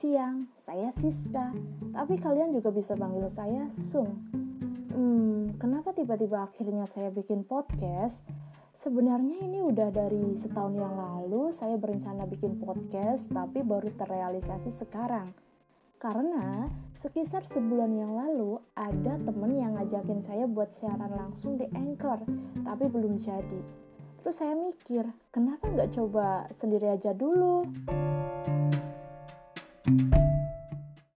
siang, saya Siska, tapi kalian juga bisa panggil saya Sung. Hmm, kenapa tiba-tiba akhirnya saya bikin podcast? Sebenarnya ini udah dari setahun yang lalu saya berencana bikin podcast, tapi baru terrealisasi sekarang. Karena sekitar sebulan yang lalu ada temen yang ngajakin saya buat siaran langsung di Anchor, tapi belum jadi. Terus saya mikir, kenapa nggak coba sendiri aja dulu? Thank you